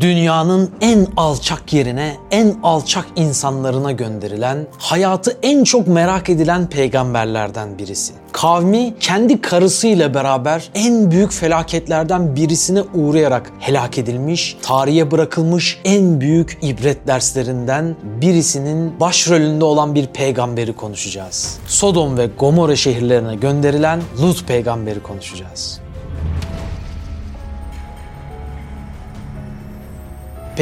dünyanın en alçak yerine, en alçak insanlarına gönderilen, hayatı en çok merak edilen peygamberlerden birisi. Kavmi kendi karısıyla beraber en büyük felaketlerden birisine uğrayarak helak edilmiş, tarihe bırakılmış en büyük ibret derslerinden birisinin başrolünde olan bir peygamberi konuşacağız. Sodom ve Gomorre şehirlerine gönderilen Lut peygamberi konuşacağız.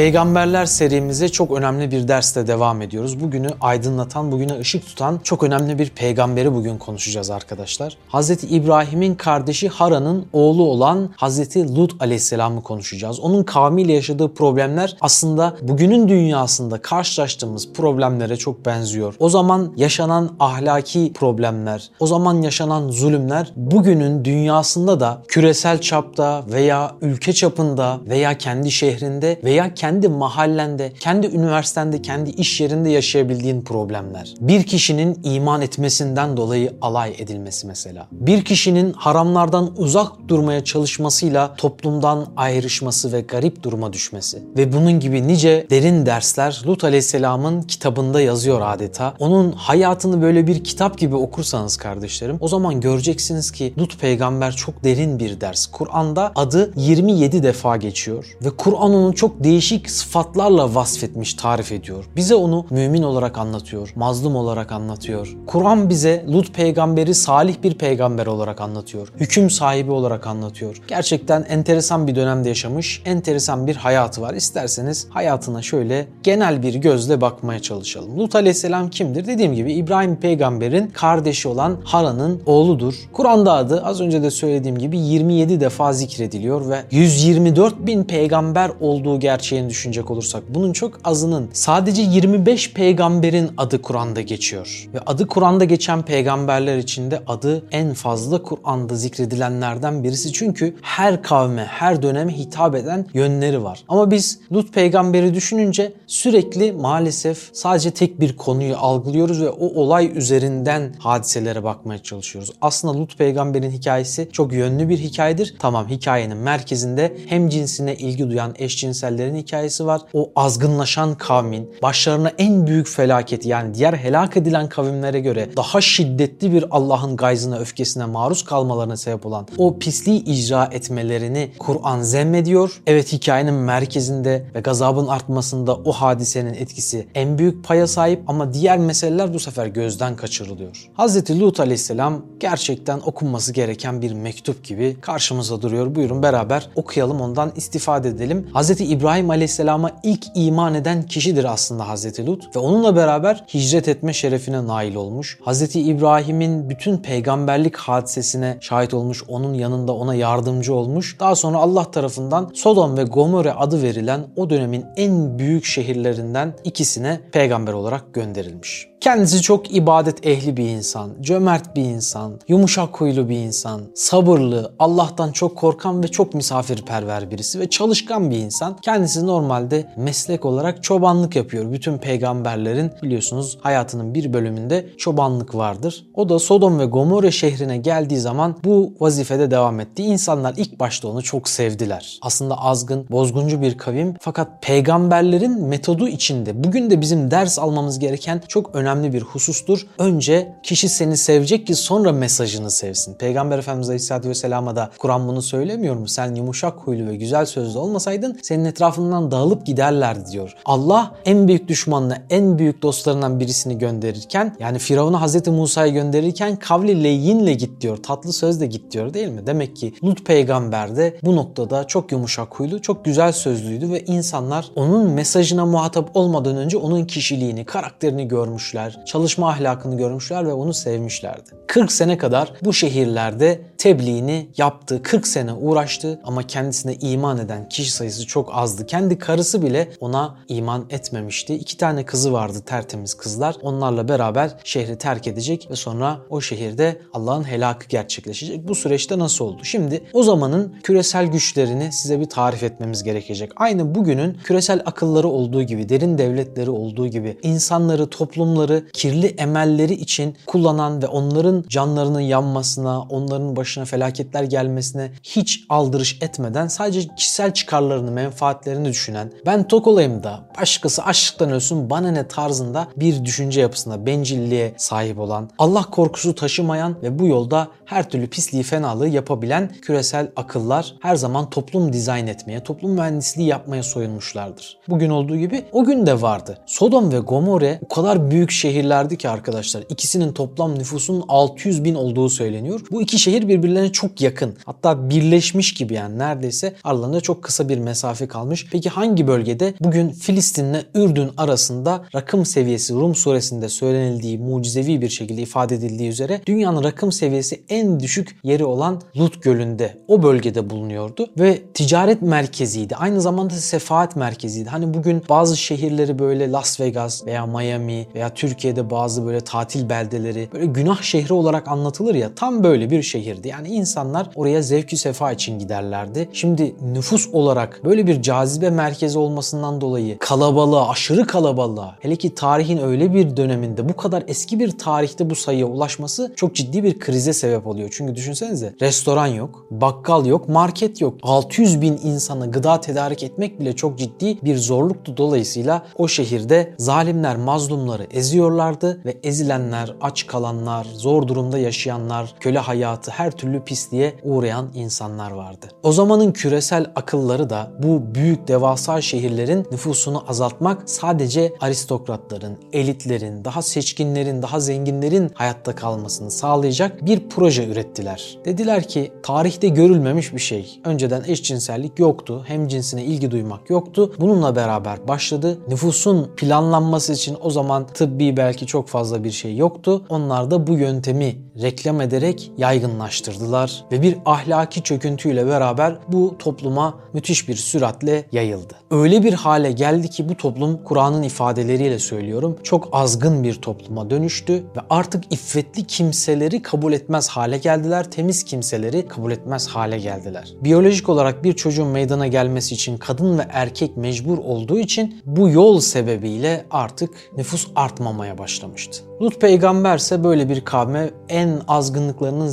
Peygamberler serimize çok önemli bir dersle devam ediyoruz. Bugünü aydınlatan, bugüne ışık tutan çok önemli bir peygamberi bugün konuşacağız arkadaşlar. Hz. İbrahim'in kardeşi Hara'nın oğlu olan Hz. Lut aleyhisselamı konuşacağız. Onun kavmiyle yaşadığı problemler aslında bugünün dünyasında karşılaştığımız problemlere çok benziyor. O zaman yaşanan ahlaki problemler, o zaman yaşanan zulümler bugünün dünyasında da küresel çapta veya ülke çapında veya kendi şehrinde veya kendi mahallende, kendi üniversitende, kendi iş yerinde yaşayabildiğin problemler. Bir kişinin iman etmesinden dolayı alay edilmesi mesela. Bir kişinin haramlardan uzak durmaya çalışmasıyla toplumdan ayrışması ve garip duruma düşmesi. Ve bunun gibi nice derin dersler Lut Aleyhisselam'ın kitabında yazıyor adeta. Onun hayatını böyle bir kitap gibi okursanız kardeşlerim o zaman göreceksiniz ki Lut peygamber çok derin bir ders. Kur'an'da adı 27 defa geçiyor ve Kur'an onu çok değişik değişik sıfatlarla vasfetmiş, tarif ediyor. Bize onu mümin olarak anlatıyor, mazlum olarak anlatıyor. Kur'an bize Lut peygamberi salih bir peygamber olarak anlatıyor. Hüküm sahibi olarak anlatıyor. Gerçekten enteresan bir dönemde yaşamış, enteresan bir hayatı var. İsterseniz hayatına şöyle genel bir gözle bakmaya çalışalım. Lut aleyhisselam kimdir? Dediğim gibi İbrahim peygamberin kardeşi olan Hara'nın oğludur. Kur'an'da adı az önce de söylediğim gibi 27 defa zikrediliyor ve 124 bin peygamber olduğu gerçeğini gerçeğini düşünecek olursak bunun çok azının sadece 25 peygamberin adı Kur'an'da geçiyor. Ve adı Kur'an'da geçen peygamberler içinde adı en fazla Kur'an'da zikredilenlerden birisi. Çünkü her kavme, her döneme hitap eden yönleri var. Ama biz Lut peygamberi düşününce sürekli maalesef sadece tek bir konuyu algılıyoruz ve o olay üzerinden hadiselere bakmaya çalışıyoruz. Aslında Lut peygamberin hikayesi çok yönlü bir hikayedir. Tamam hikayenin merkezinde hem cinsine ilgi duyan eşcinsellerin hikayesi var. O azgınlaşan kavmin başlarına en büyük felaketi yani diğer helak edilen kavimlere göre daha şiddetli bir Allah'ın gayzına, öfkesine maruz kalmalarına sebep olan o pisliği icra etmelerini Kur'an zemmediyor. Evet hikayenin merkezinde ve gazabın artmasında o hadisenin etkisi en büyük paya sahip ama diğer meseleler bu sefer gözden kaçırılıyor. Hz. Lut aleyhisselam gerçekten okunması gereken bir mektup gibi karşımıza duruyor. Buyurun beraber okuyalım ondan istifade edelim. Hz. İbrahim Aleyhisselam'a ilk iman eden kişidir aslında Hazreti Lut ve onunla beraber hicret etme şerefine nail olmuş. Hazreti İbrahim'in bütün peygamberlik hadisesine şahit olmuş, onun yanında ona yardımcı olmuş. Daha sonra Allah tarafından Sodom ve Gomorre adı verilen o dönemin en büyük şehirlerinden ikisine peygamber olarak gönderilmiş. Kendisi çok ibadet ehli bir insan, cömert bir insan, yumuşak huylu bir insan, sabırlı, Allah'tan çok korkan ve çok misafirperver birisi ve çalışkan bir insan. Kendisi normalde meslek olarak çobanlık yapıyor. Bütün peygamberlerin biliyorsunuz hayatının bir bölümünde çobanlık vardır. O da Sodom ve Gomorre şehrine geldiği zaman bu vazifede devam etti. İnsanlar ilk başta onu çok sevdiler. Aslında azgın, bozguncu bir kavim fakat peygamberlerin metodu içinde bugün de bizim ders almamız gereken çok önemli bir husustur. Önce kişi seni sevecek ki sonra mesajını sevsin. Peygamber Efendimiz Aleyhisselatü Vesselam'a da Kur'an bunu söylemiyor mu? Sen yumuşak huylu ve güzel sözlü olmasaydın senin etrafından dağılıp giderlerdi diyor. Allah en büyük düşmanına, en büyük dostlarından birisini gönderirken yani Firavun'a Hazreti Musa'yı gönderirken kavli leyinle git diyor. Tatlı sözle git diyor değil mi? Demek ki Lut peygamber de bu noktada çok yumuşak huylu, çok güzel sözlüydü ve insanlar onun mesajına muhatap olmadan önce onun kişiliğini, karakterini görmüşler, çalışma ahlakını görmüşler ve onu sevmişlerdi. 40 sene kadar bu şehirlerde tebliğini yaptı, 40 sene uğraştı ama kendisine iman eden kişi sayısı çok azdı. Kendi karısı bile ona iman etmemişti. İki tane kızı vardı tertemiz kızlar. Onlarla beraber şehri terk edecek ve sonra o şehirde Allah'ın helakı gerçekleşecek. Bu süreçte nasıl oldu? Şimdi o zamanın küresel güçlerini size bir tarif etmemiz gerekecek. Aynı bugünün küresel akılları olduğu gibi, derin devletleri olduğu gibi insanları, toplumları kirli emelleri için kullanan ve onların canlarının yanmasına, onların başı başına felaketler gelmesine hiç aldırış etmeden sadece kişisel çıkarlarını, menfaatlerini düşünen, ben tok olayım da başkası açlıktan ölsün bana ne tarzında bir düşünce yapısında bencilliğe sahip olan, Allah korkusu taşımayan ve bu yolda her türlü pisliği fenalığı yapabilen küresel akıllar her zaman toplum dizayn etmeye, toplum mühendisliği yapmaya soyunmuşlardır. Bugün olduğu gibi o gün de vardı. Sodom ve Gomorre o kadar büyük şehirlerdi ki arkadaşlar. İkisinin toplam nüfusunun 600 bin olduğu söyleniyor. Bu iki şehir birbirlerine çok yakın. Hatta birleşmiş gibi yani neredeyse aralarında çok kısa bir mesafe kalmış. Peki hangi bölgede? Bugün Filistin'le Ürdün arasında rakım seviyesi Rum suresinde söylenildiği mucizevi bir şekilde ifade edildiği üzere dünyanın rakım seviyesi en düşük yeri olan Lut Gölü'nde o bölgede bulunuyordu ve ticaret merkeziydi. Aynı zamanda sefaat merkeziydi. Hani bugün bazı şehirleri böyle Las Vegas veya Miami veya Türkiye'de bazı böyle tatil beldeleri böyle günah şehri olarak anlatılır ya tam böyle bir şehirdi. Yani insanlar oraya zevkü sefa için giderlerdi. Şimdi nüfus olarak böyle bir cazibe merkezi olmasından dolayı kalabalığa, aşırı kalabalığa hele ki tarihin öyle bir döneminde bu kadar eski bir tarihte bu sayıya ulaşması çok ciddi bir krize sebep oluyor. Çünkü düşünsenize restoran yok, bakkal yok, market yok. 600 bin insana gıda tedarik etmek bile çok ciddi bir zorluktu. Dolayısıyla o şehirde zalimler mazlumları eziyorlardı ve ezilenler, aç kalanlar, zor durumda yaşayanlar, köle hayatı her türlü pisliğe uğrayan insanlar vardı. O zamanın küresel akılları da bu büyük devasa şehirlerin nüfusunu azaltmak sadece aristokratların, elitlerin, daha seçkinlerin, daha zenginlerin hayatta kalmasını sağlayacak bir proje ürettiler. Dediler ki tarihte görülmemiş bir şey. Önceden eşcinsellik yoktu. Hem cinsine ilgi duymak yoktu. Bununla beraber başladı. Nüfusun planlanması için o zaman tıbbi belki çok fazla bir şey yoktu. Onlar da bu yöntemi reklam ederek yaygınlaştırdılar ve bir ahlaki çöküntüyle beraber bu topluma müthiş bir süratle yayıldı. Öyle bir hale geldi ki bu toplum Kur'an'ın ifadeleriyle söylüyorum çok azgın bir topluma dönüştü ve artık iffetli kimseleri kabul etmez hale geldiler. Temiz kimseleri kabul etmez hale geldiler. Biyolojik olarak bir çocuğun meydana gelmesi için kadın ve erkek mecbur olduğu için bu yol sebebiyle artık nüfus artmamaya başlamıştı. Lut peygamber ise böyle bir kavme en azgınlıklarının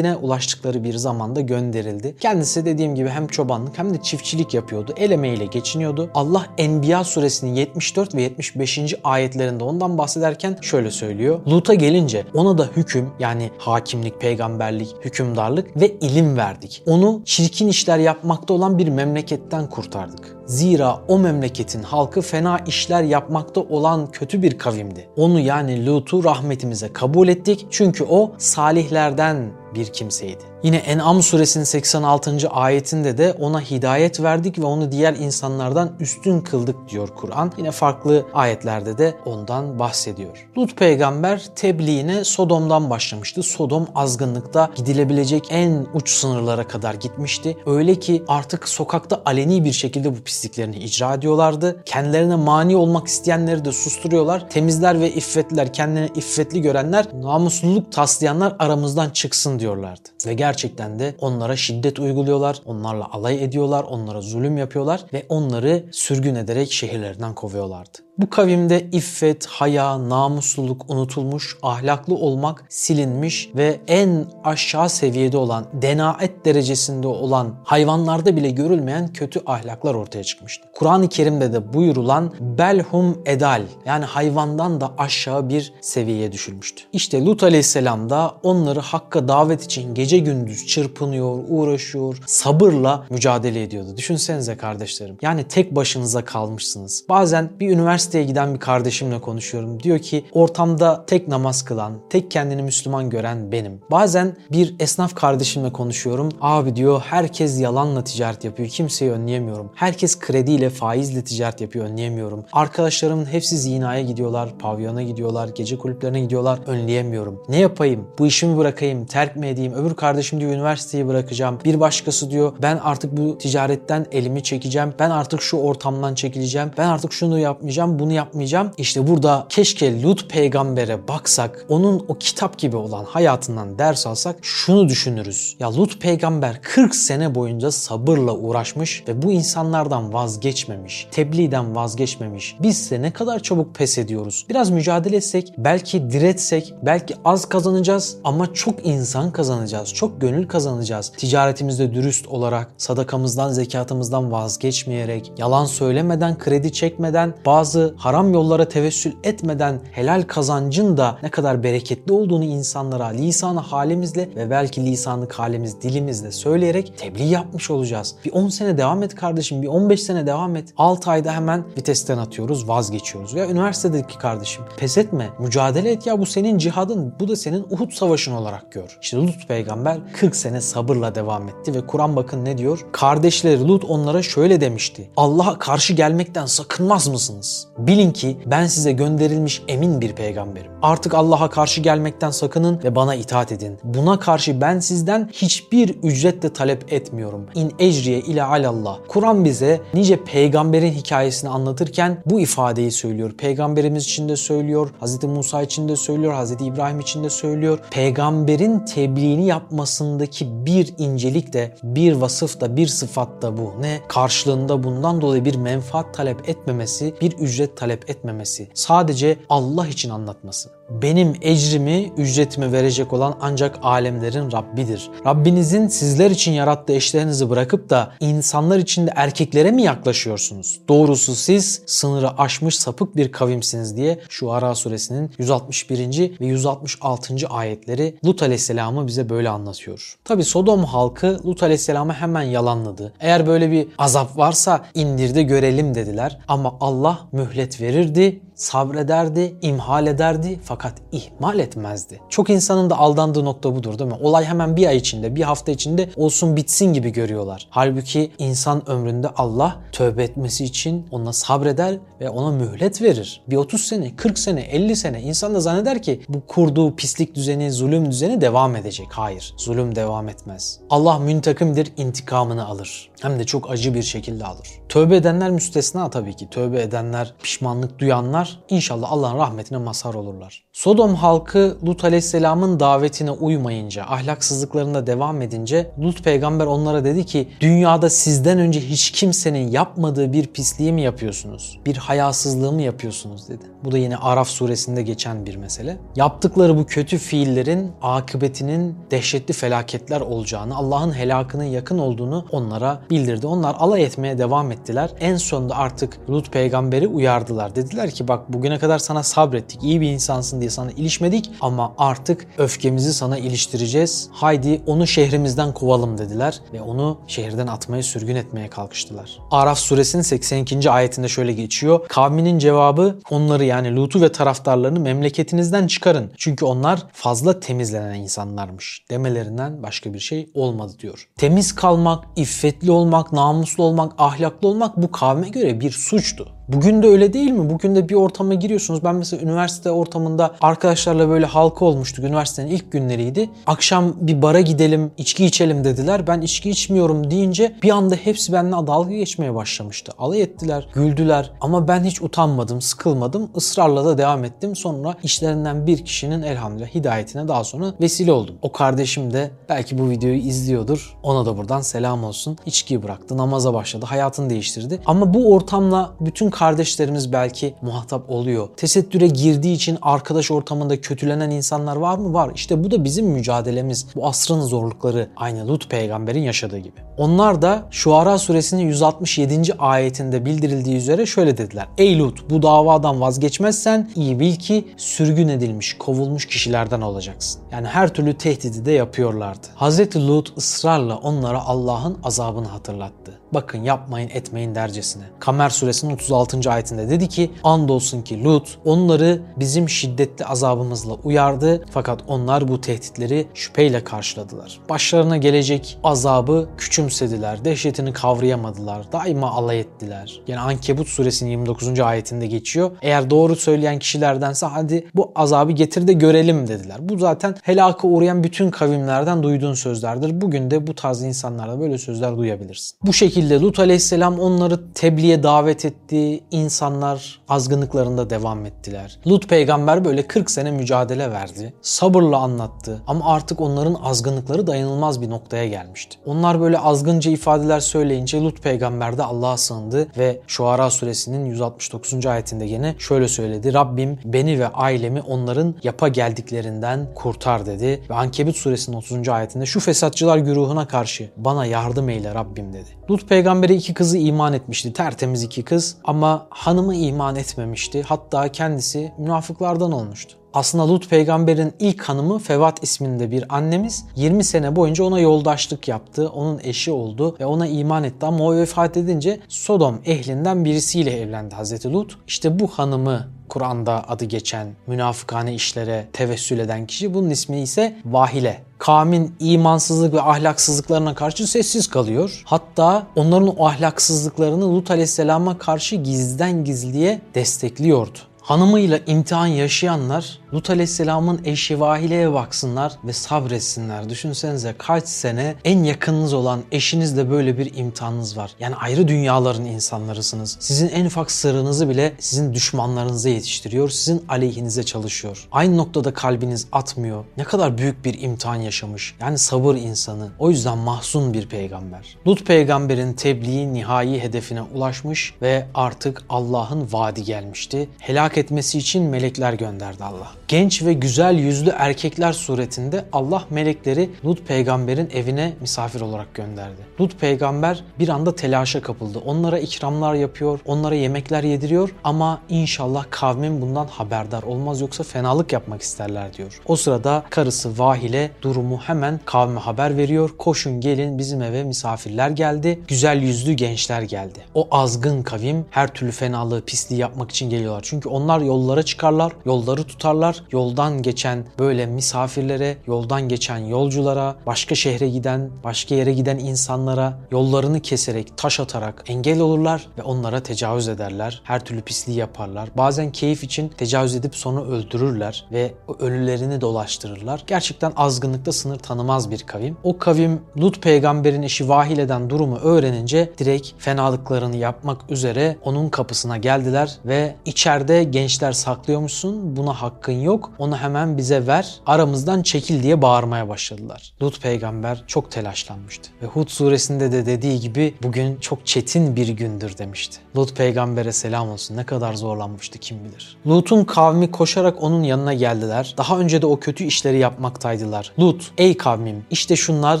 zirvesine ulaştıkları bir zamanda gönderildi. Kendisi dediğim gibi hem çobanlık hem de çiftçilik yapıyordu. El emeğiyle geçiniyordu. Allah Enbiya suresinin 74 ve 75. ayetlerinde ondan bahsederken şöyle söylüyor. Lut'a gelince ona da hüküm yani hakimlik, peygamberlik, hükümdarlık ve ilim verdik. Onu çirkin işler yapmakta olan bir memleketten kurtardık. Zira o memleketin halkı fena işler yapmakta olan kötü bir kavimdi. Onu yani Lut'u rahmetimize kabul ettik çünkü o salihlerden bir kimseydi. Yine En'am suresinin 86. ayetinde de ona hidayet verdik ve onu diğer insanlardan üstün kıldık diyor Kur'an. Yine farklı ayetlerde de ondan bahsediyor. Lut peygamber tebliğine Sodom'dan başlamıştı. Sodom azgınlıkta gidilebilecek en uç sınırlara kadar gitmişti. Öyle ki artık sokakta aleni bir şekilde bu pisliklerini icra ediyorlardı. Kendilerine mani olmak isteyenleri de susturuyorlar. Temizler ve iffetliler, kendini iffetli görenler, namusluluk taslayanlar aramızdan çıksın diyorlardı. Ve gerçekten de onlara şiddet uyguluyorlar, onlarla alay ediyorlar, onlara zulüm yapıyorlar ve onları sürgün ederek şehirlerinden kovuyorlardı. Bu kavimde iffet, haya, namusluluk unutulmuş, ahlaklı olmak silinmiş ve en aşağı seviyede olan, denaet derecesinde olan hayvanlarda bile görülmeyen kötü ahlaklar ortaya çıkmıştı. Kur'an-ı Kerim'de de buyurulan belhum edal yani hayvandan da aşağı bir seviyeye düşülmüştü. İşte Lut aleyhisselam da onları hakka davet için gece gündüz çırpınıyor, uğraşıyor, sabırla mücadele ediyordu. Düşünsenize kardeşlerim. Yani tek başınıza kalmışsınız. Bazen bir üniversite üniversiteye giden bir kardeşimle konuşuyorum. Diyor ki ortamda tek namaz kılan, tek kendini Müslüman gören benim. Bazen bir esnaf kardeşimle konuşuyorum. Abi diyor herkes yalanla ticaret yapıyor. Kimseyi önleyemiyorum. Herkes krediyle, faizle ticaret yapıyor. Önleyemiyorum. Arkadaşlarımın hepsi zinaya gidiyorlar, pavyona gidiyorlar, gece kulüplerine gidiyorlar. Önleyemiyorum. Ne yapayım? Bu işimi bırakayım, terk mi edeyim? Öbür kardeşim diyor üniversiteyi bırakacağım. Bir başkası diyor ben artık bu ticaretten elimi çekeceğim. Ben artık şu ortamdan çekileceğim. Ben artık şunu yapmayacağım bunu yapmayacağım. İşte burada keşke Lut peygambere baksak, onun o kitap gibi olan hayatından ders alsak şunu düşünürüz. Ya Lut peygamber 40 sene boyunca sabırla uğraşmış ve bu insanlardan vazgeçmemiş. Tebliğden vazgeçmemiş. Biz de ne kadar çabuk pes ediyoruz. Biraz mücadele etsek, belki diretsek, belki az kazanacağız ama çok insan kazanacağız. Çok gönül kazanacağız. Ticaretimizde dürüst olarak, sadakamızdan, zekatımızdan vazgeçmeyerek, yalan söylemeden, kredi çekmeden, bazı haram yollara tevessül etmeden helal kazancın da ne kadar bereketli olduğunu insanlara lisanı halimizle ve belki lisanı halimiz dilimizle söyleyerek tebliğ yapmış olacağız. Bir 10 sene devam et kardeşim, bir 15 sene devam et. 6 ayda hemen vitesten atıyoruz, vazgeçiyoruz. Ya üniversitedeki kardeşim pes etme, mücadele et ya bu senin cihadın, bu da senin Uhud savaşın olarak gör. İşte Lut peygamber 40 sene sabırla devam etti ve Kur'an bakın ne diyor? Kardeşleri Lut onlara şöyle demişti. Allah'a karşı gelmekten sakınmaz mısınız? Bilin ki ben size gönderilmiş emin bir peygamberim. Artık Allah'a karşı gelmekten sakının ve bana itaat edin. Buna karşı ben sizden hiçbir ücret de talep etmiyorum. İn ecriye ile alallah. Kur'an bize nice peygamberin hikayesini anlatırken bu ifadeyi söylüyor. Peygamberimiz için de söylüyor, Hz. Musa için de söylüyor, Hz. İbrahim için de söylüyor. Peygamberin tebliğini yapmasındaki bir incelik de, bir vasıf da, bir sıfat da bu. Ne? Karşılığında bundan dolayı bir menfaat talep etmemesi, bir ücret talep etmemesi. Sadece Allah için anlatması. Benim ecrimi, ücretimi verecek olan ancak alemlerin Rabbidir. Rabbinizin sizler için yarattığı eşlerinizi bırakıp da insanlar için de erkeklere mi yaklaşıyorsunuz? Doğrusu siz sınırı aşmış sapık bir kavimsiniz diye şu Ara suresinin 161. ve 166. ayetleri Lut aleyhisselamı bize böyle anlatıyor. Tabi Sodom halkı Lut aleyhisselamı hemen yalanladı. Eğer böyle bir azap varsa indir de görelim dediler. Ama Allah mühlet verirdi sabrederdi, imhal ederdi fakat ihmal etmezdi. Çok insanın da aldandığı nokta budur değil mi? Olay hemen bir ay içinde, bir hafta içinde olsun bitsin gibi görüyorlar. Halbuki insan ömründe Allah tövbe etmesi için ona sabreder ve ona mühlet verir. Bir 30 sene, 40 sene, 50 sene insan da zanneder ki bu kurduğu pislik düzeni, zulüm düzeni devam edecek. Hayır, zulüm devam etmez. Allah müntakimdir, intikamını alır. Hem de çok acı bir şekilde alır. Tövbe edenler müstesna tabii ki. Tövbe edenler, pişmanlık duyanlar inşallah Allah'ın rahmetine mazhar olurlar. Sodom halkı Lut Aleyhisselam'ın davetine uymayınca, ahlaksızlıklarında devam edince Lut peygamber onlara dedi ki dünyada sizden önce hiç kimsenin yapmadığı bir pisliği mi yapıyorsunuz? Bir hayasızlığı mı yapıyorsunuz dedi. Bu da yine Araf suresinde geçen bir mesele. Yaptıkları bu kötü fiillerin akıbetinin dehşetli felaketler olacağını, Allah'ın helakının yakın olduğunu onlara bildirdi. Onlar alay etmeye devam ettiler. En sonunda artık Lut peygamberi uyardılar. Dediler ki bak bugüne kadar sana sabrettik, iyi bir insansın diye sana ilişmedik ama artık öfkemizi sana iliştireceğiz. Haydi onu şehrimizden kovalım dediler ve onu şehirden atmaya, sürgün etmeye kalkıştılar. Araf suresinin 82. ayetinde şöyle geçiyor. Kavminin cevabı onları yani Lut'u ve taraftarlarını memleketinizden çıkarın. Çünkü onlar fazla temizlenen insanlarmış demelerinden başka bir şey olmadı diyor. Temiz kalmak, iffetli olmak, namuslu olmak, ahlaklı olmak bu kavme göre bir suçtu. Bugün de öyle değil mi? Bugün de bir ortama giriyorsunuz. Ben mesela üniversite ortamında arkadaşlarla böyle halka olmuştuk. Üniversitenin ilk günleriydi. Akşam bir bara gidelim, içki içelim dediler. Ben içki içmiyorum deyince bir anda hepsi benimle dalga geçmeye başlamıştı. Alay ettiler, güldüler. Ama ben hiç utanmadım, sıkılmadım. Israrla da devam ettim. Sonra işlerinden bir kişinin elhamdülillah hidayetine daha sonra vesile oldum. O kardeşim de belki bu videoyu izliyordur. Ona da buradan selam olsun. İçkiyi bıraktı, namaza başladı, hayatını değiştirdi. Ama bu ortamla bütün kardeşlerimiz belki muhatap oluyor. Tesettüre girdiği için arkadaş ortamında kötülenen insanlar var mı? Var. İşte bu da bizim mücadelemiz. Bu asrın zorlukları aynı Lut peygamberin yaşadığı gibi. Onlar da Şuara suresinin 167. ayetinde bildirildiği üzere şöyle dediler. Ey Lut bu davadan vazgeçmezsen iyi bil ki sürgün edilmiş, kovulmuş kişilerden olacaksın. Yani her türlü tehdidi de yapıyorlardı. Hz. Lut ısrarla onlara Allah'ın azabını hatırlattı. Bakın yapmayın etmeyin dercesine. Kamer suresinin 36. ayetinde dedi ki andolsun ki Lut onları bizim şiddetli azabımızla uyardı fakat onlar bu tehditleri şüpheyle karşıladılar. Başlarına gelecek azabı küçümsediler, dehşetini kavrayamadılar, daima alay ettiler. Yani Ankebut suresinin 29. ayetinde geçiyor. Eğer doğru söyleyen kişilerdense hadi bu azabı getir de görelim dediler. Bu zaten helaka uğrayan bütün kavimlerden duyduğun sözlerdir. Bugün de bu tarz insanlarla böyle sözler duyabilirsin. Bu şekilde şekilde Lut aleyhisselam onları tebliğe davet etti. İnsanlar azgınlıklarında devam ettiler. Lut peygamber böyle 40 sene mücadele verdi. Sabırla anlattı ama artık onların azgınlıkları dayanılmaz bir noktaya gelmişti. Onlar böyle azgınca ifadeler söyleyince Lut peygamber de Allah'a sığındı ve Şuara suresinin 169. ayetinde yine şöyle söyledi. Rabbim beni ve ailemi onların yapa geldiklerinden kurtar dedi. Ve Ankebut suresinin 30. ayetinde şu fesatçılar güruhuna karşı bana yardım eyle Rabbim dedi. Lut peygamberi iki kızı iman etmişti. Tertemiz iki kız ama hanımı iman etmemişti. Hatta kendisi münafıklardan olmuştu. Aslında Lut peygamberin ilk hanımı Fevat isminde bir annemiz 20 sene boyunca ona yoldaşlık yaptı. Onun eşi oldu ve ona iman etti ama o vefat edince Sodom ehlinden birisiyle evlendi Hazreti Lut. İşte bu hanımı Kur'an'da adı geçen münafıkane işlere tevessül eden kişi bunun ismi ise Vahile. Kavmin imansızlık ve ahlaksızlıklarına karşı sessiz kalıyor. Hatta onların o ahlaksızlıklarını Lut Aleyhisselam'a karşı gizden gizliye destekliyordu. Hanımıyla imtihan yaşayanlar Lut Aleyhisselam'ın eşi Vahile'ye baksınlar ve sabretsinler. Düşünsenize kaç sene en yakınınız olan eşinizle böyle bir imtihanınız var. Yani ayrı dünyaların insanlarısınız. Sizin en ufak sırrınızı bile sizin düşmanlarınıza yetiştiriyor. Sizin aleyhinize çalışıyor. Aynı noktada kalbiniz atmıyor. Ne kadar büyük bir imtihan yaşamış. Yani sabır insanı. O yüzden mahzun bir peygamber. Lut peygamberin tebliği nihai hedefine ulaşmış ve artık Allah'ın vaadi gelmişti. Helak etmesi için melekler gönderdi Allah. Genç ve güzel yüzlü erkekler suretinde Allah melekleri Lut peygamberin evine misafir olarak gönderdi. Lut peygamber bir anda telaşa kapıldı. Onlara ikramlar yapıyor, onlara yemekler yediriyor ama inşallah kavmin bundan haberdar olmaz yoksa fenalık yapmak isterler diyor. O sırada karısı Vahile durumu hemen kavme haber veriyor. Koşun gelin bizim eve misafirler geldi. Güzel yüzlü gençler geldi. O azgın kavim her türlü fenalığı, pisliği yapmak için geliyorlar. Çünkü onlar yollara çıkarlar, yolları tutarlar. Yoldan geçen böyle misafirlere, yoldan geçen yolculara, başka şehre giden, başka yere giden insanlara yollarını keserek, taş atarak engel olurlar ve onlara tecavüz ederler. Her türlü pisliği yaparlar. Bazen keyif için tecavüz edip sonra öldürürler ve ölülerini dolaştırırlar. Gerçekten azgınlıkta sınır tanımaz bir kavim. O kavim Lut peygamberin eşi Vahile'den durumu öğrenince direkt fenalıklarını yapmak üzere onun kapısına geldiler ve içeride gençler saklıyormuşsun buna hakkın yok onu hemen bize ver aramızdan çekil diye bağırmaya başladılar. Lut peygamber çok telaşlanmıştı ve Hud suresinde de dediği gibi bugün çok çetin bir gündür demişti. Lut peygambere selam olsun ne kadar zorlanmıştı kim bilir. Lut'un kavmi koşarak onun yanına geldiler. Daha önce de o kötü işleri yapmaktaydılar. Lut ey kavmim işte şunlar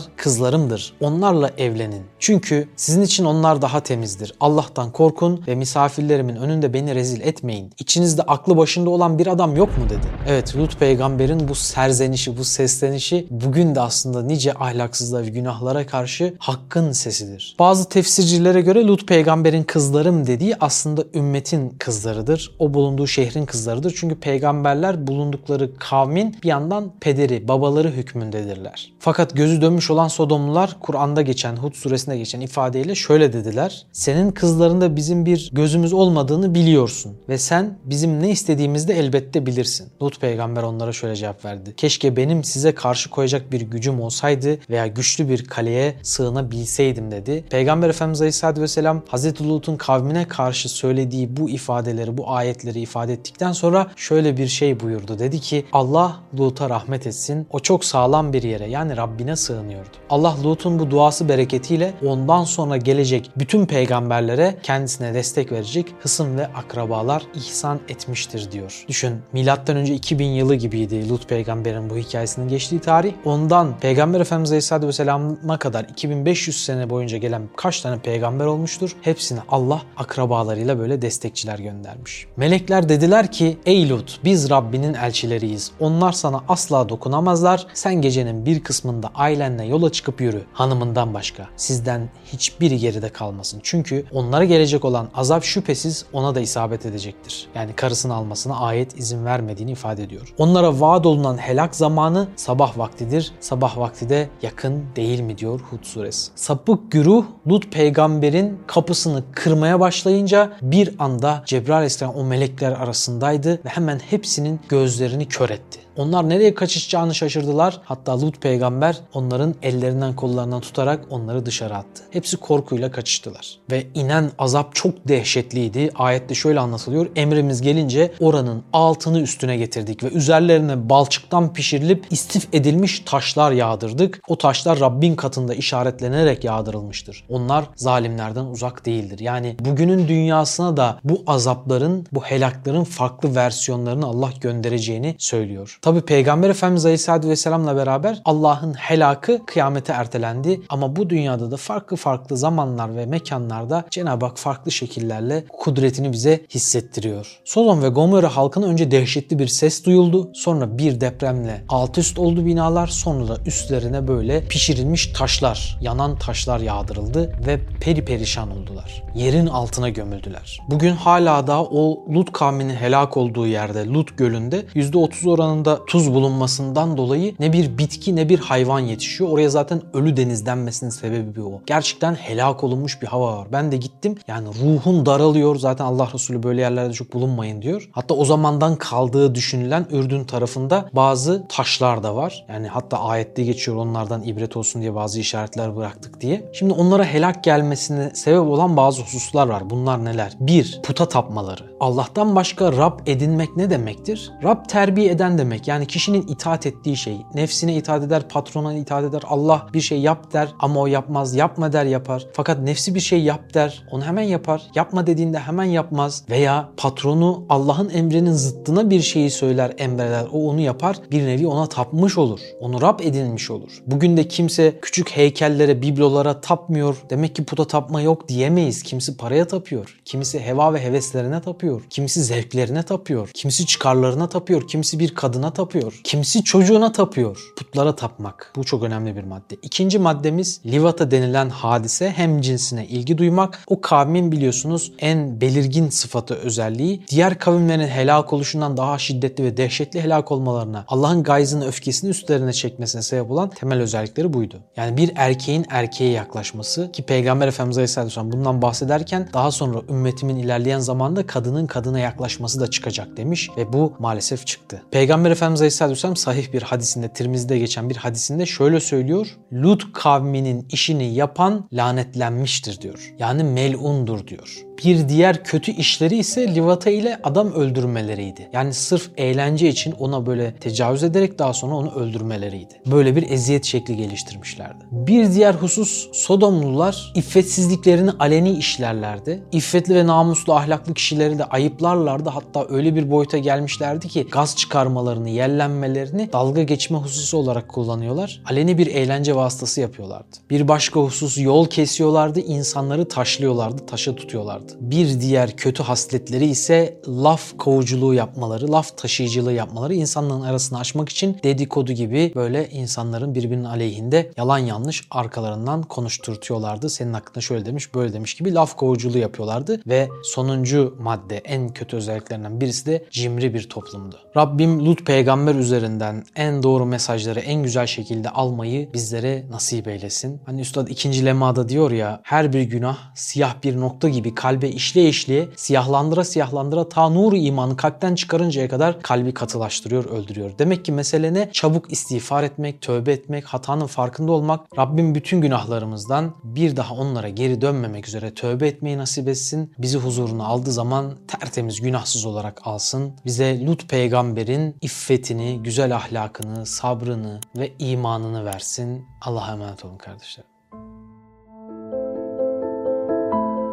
kızlarımdır onlarla evlenin. Çünkü sizin için onlar daha temizdir. Allah'tan korkun ve misafirlerimin önünde beni rezil etmeyin. İçinizde aklı başında olan bir adam yok mu dedi. Evet Lut peygamberin bu serzenişi, bu seslenişi bugün de aslında nice ahlaksızlığa ve günahlara karşı hakkın sesidir. Bazı tefsircilere göre Lut peygamberin kızlarım dediği aslında ümmetin kızlarıdır. O bulunduğu şehrin kızlarıdır. Çünkü peygamberler bulundukları kavmin bir yandan pederi, babaları hükmündedirler. Fakat gözü dönmüş olan Sodomlular Kur'an'da geçen, Hud suresinde geçen ifadeyle şöyle dediler. Senin kızlarında bizim bir gözümüz olmadığını biliyorsun ve sen bizim ne istediğimizde elbette bilirsin. Lut peygamber onlara şöyle cevap verdi. Keşke benim size karşı koyacak bir gücüm olsaydı veya güçlü bir kaleye sığınabilseydim dedi. Peygamber Efendimiz Aleyhisselatü Vesselam Hazreti Lut'un kavmine karşı söylediği bu ifadeleri, bu ayetleri ifade ettikten sonra şöyle bir şey buyurdu. Dedi ki Allah Lut'a rahmet etsin. O çok sağlam bir yere yani Rabbine sığınıyordu. Allah Lut'un bu duası bereketiyle ondan sonra gelecek bütün peygamberlere kendisine destek verecek hısım ve akrabalar ihsan etmiştir diyor. Düşün milattan önce 2000 yılı gibiydi Lut peygamberin bu hikayesinin geçtiği tarih. Ondan Peygamber Efendimiz Aleyhisselatü Vesselam'a kadar 2500 sene boyunca gelen kaç tane peygamber olmuştur? Hepsine Allah akrabalarıyla böyle destekçiler göndermiş. Melekler dediler ki ey Lut biz Rabbinin elçileriyiz. Onlar sana asla dokunamazlar. Sen gecenin bir kısmında ailenle yola çıkıp yürü. Hanımından başka. Sizden hiçbiri geride kalmasın. Çünkü onlara gelecek olan azap şüphesiz ona da isabet edecektir. Yani karısını almasına ayet izin vermediğini ifade ediyor. Onlara vaat olunan helak zamanı sabah vaktidir. Sabah vakti de yakın değil mi diyor Hud suresi. Sapık güruh Lut peygamberin kapısını kırmaya başlayınca bir anda Cebrail aleyhisselam o melekler arasındaydı ve hemen hepsinin gözlerini kör etti. Onlar nereye kaçışacağını şaşırdılar. Hatta Lut peygamber onların ellerinden kollarından tutarak onları dışarı attı. Hepsi korkuyla kaçıştılar. Ve inen azap çok dehşetliydi. Ayette şöyle anlatılıyor. Emrimiz gelince oranın altını üstüne getirdik ve üzerlerine balçıktan pişirilip istif edilmiş taşlar yağdırdık. O taşlar Rabbin katında işaretlenerek yağdırılmıştır. Onlar zalimlerden uzak değildir. Yani bugünün dünyasına da bu azapların, bu helakların farklı versiyonlarını Allah göndereceğini söylüyor. Tabi Peygamber Efendimiz Aleyhisselatü Vesselam'la beraber Allah'ın helakı kıyamete ertelendi. Ama bu dünyada da farklı farklı zamanlar ve mekanlarda Cenab-ı Hak farklı şekillerle kudretini bize hissettiriyor. Sodom ve Gomorra halkına önce dehşetli bir ses duyuldu. Sonra bir depremle alt üst oldu binalar. Sonra da üstlerine böyle pişirilmiş taşlar, yanan taşlar yağdırıldı ve peri perişan oldular. Yerin altına gömüldüler. Bugün hala da o Lut kavminin helak olduğu yerde Lut gölünde %30 oranında tuz bulunmasından dolayı ne bir bitki ne bir hayvan yetişiyor. Oraya zaten ölü deniz denmesinin sebebi o. Gerçekten helak olunmuş bir hava var. Ben de gittim. Yani ruhun daralıyor. Zaten Allah Resulü böyle yerlerde çok bulunmayın diyor. Hatta o zamandan kaldığı düşünülen Ürdün tarafında bazı taşlar da var. Yani hatta ayette geçiyor onlardan ibret olsun diye bazı işaretler bıraktık diye. Şimdi onlara helak gelmesine sebep olan bazı hususlar var. Bunlar neler? Bir, puta tapmaları. Allah'tan başka Rab edinmek ne demektir? Rab terbiye eden demek. Yani kişinin itaat ettiği şey. Nefsine itaat eder, patrona itaat eder. Allah bir şey yap der ama o yapmaz. Yapma der yapar. Fakat nefsi bir şey yap der. Onu hemen yapar. Yapma dediğinde hemen yapmaz. Veya patronu Allah'ın emrinin zıttına bir şeyi söyler, emreder. O onu yapar. Bir nevi ona tapmış olur. Onu Rab edinmiş olur. Bugün de kimse küçük heykellere, biblolara tapmıyor. Demek ki puta tapma yok diyemeyiz. Kimisi paraya tapıyor. Kimisi heva ve heveslerine tapıyor. Kimisi zevklerine tapıyor. Kimisi çıkarlarına tapıyor. Kimisi bir kadına tapıyor. Kimisi çocuğuna tapıyor. Putlara tapmak. Bu çok önemli bir madde. İkinci maddemiz livata denilen hadise hem cinsine ilgi duymak. O kavmin biliyorsunuz en belirgin sıfatı özelliği diğer kavimlerin helak oluşundan daha şiddetli ve dehşetli helak olmalarına Allah'ın gayzını öfkesini üstlerine çekmesine sebep olan temel özellikleri buydu. Yani bir erkeğin erkeğe yaklaşması ki Peygamber Efendimiz Aleyhisselam bundan bahsederken daha sonra ümmetimin ilerleyen zamanda kadının kadına yaklaşması da çıkacak demiş ve bu maalesef çıktı. Peygamber Efendimiz Aleyhisselam sahih bir hadisinde, Tirmiz'de geçen bir hadisinde şöyle söylüyor. Lut kavminin işini yapan lanetlenmiştir diyor. Yani melundur diyor. Bir diğer kötü işleri ise livata ile adam öldürmeleriydi. Yani sırf eğlence için ona böyle tecavüz ederek daha sonra onu öldürmeleriydi. Böyle bir eziyet şekli geliştirmişlerdi. Bir diğer husus Sodomlular iffetsizliklerini aleni işlerlerdi. İffetli ve namuslu ahlaklı kişileri de ayıplarlardı. Hatta öyle bir boyuta gelmişlerdi ki gaz çıkarmalarını, yellenmelerini dalga geçme hususu olarak kullanıyorlar. Aleni bir eğlence vasıtası yapıyorlardı. Bir başka husus yol kesiyorlardı, insanları taşlıyorlardı, taşa tutuyorlardı. Bir diğer kötü hasletleri ise laf kovuculuğu yapmaları, laf taşıyıcılığı yapmaları insanların arasını açmak için dedikodu gibi böyle insanların birbirinin aleyhinde yalan yanlış arkalarından konuşturtuyorlardı. Senin hakkında şöyle demiş, böyle demiş gibi laf kovuculuğu yapıyorlardı ve sonuncu madde en kötü özelliklerinden birisi de cimri bir toplumdu. Rabbim Lut peygamber üzerinden en doğru mesajları en güzel şekilde almayı bizlere nasip eylesin. Hani Üstad ikinci lemada diyor ya her bir günah siyah bir nokta gibi kalbe işleye işleye siyahlandıra siyahlandıra ta nuru imanı kalpten çıkarıncaya kadar kalbi katılaştırıyor, öldürüyor. Demek ki mesele ne? Çabuk istiğfar etmek, tövbe etmek, hatanın farkında olmak. Rabbim bütün günahlarımızdan bir daha onlara geri dönmemek üzere tövbe etmeyi nasip etsin. Bizi huzuruna aldığı zaman tertemiz, günahsız olarak alsın. Bize Lut peygamberin iffetini, güzel ahlakını, sabrını ve imanını versin. Allah'a emanet olun kardeşler.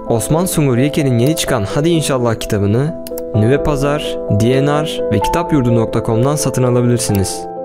Osman Sungur Yeke'nin yeni çıkan Hadi İnşallah kitabını Nüve Pazar, DNR ve kitapyurdu.com'dan satın alabilirsiniz.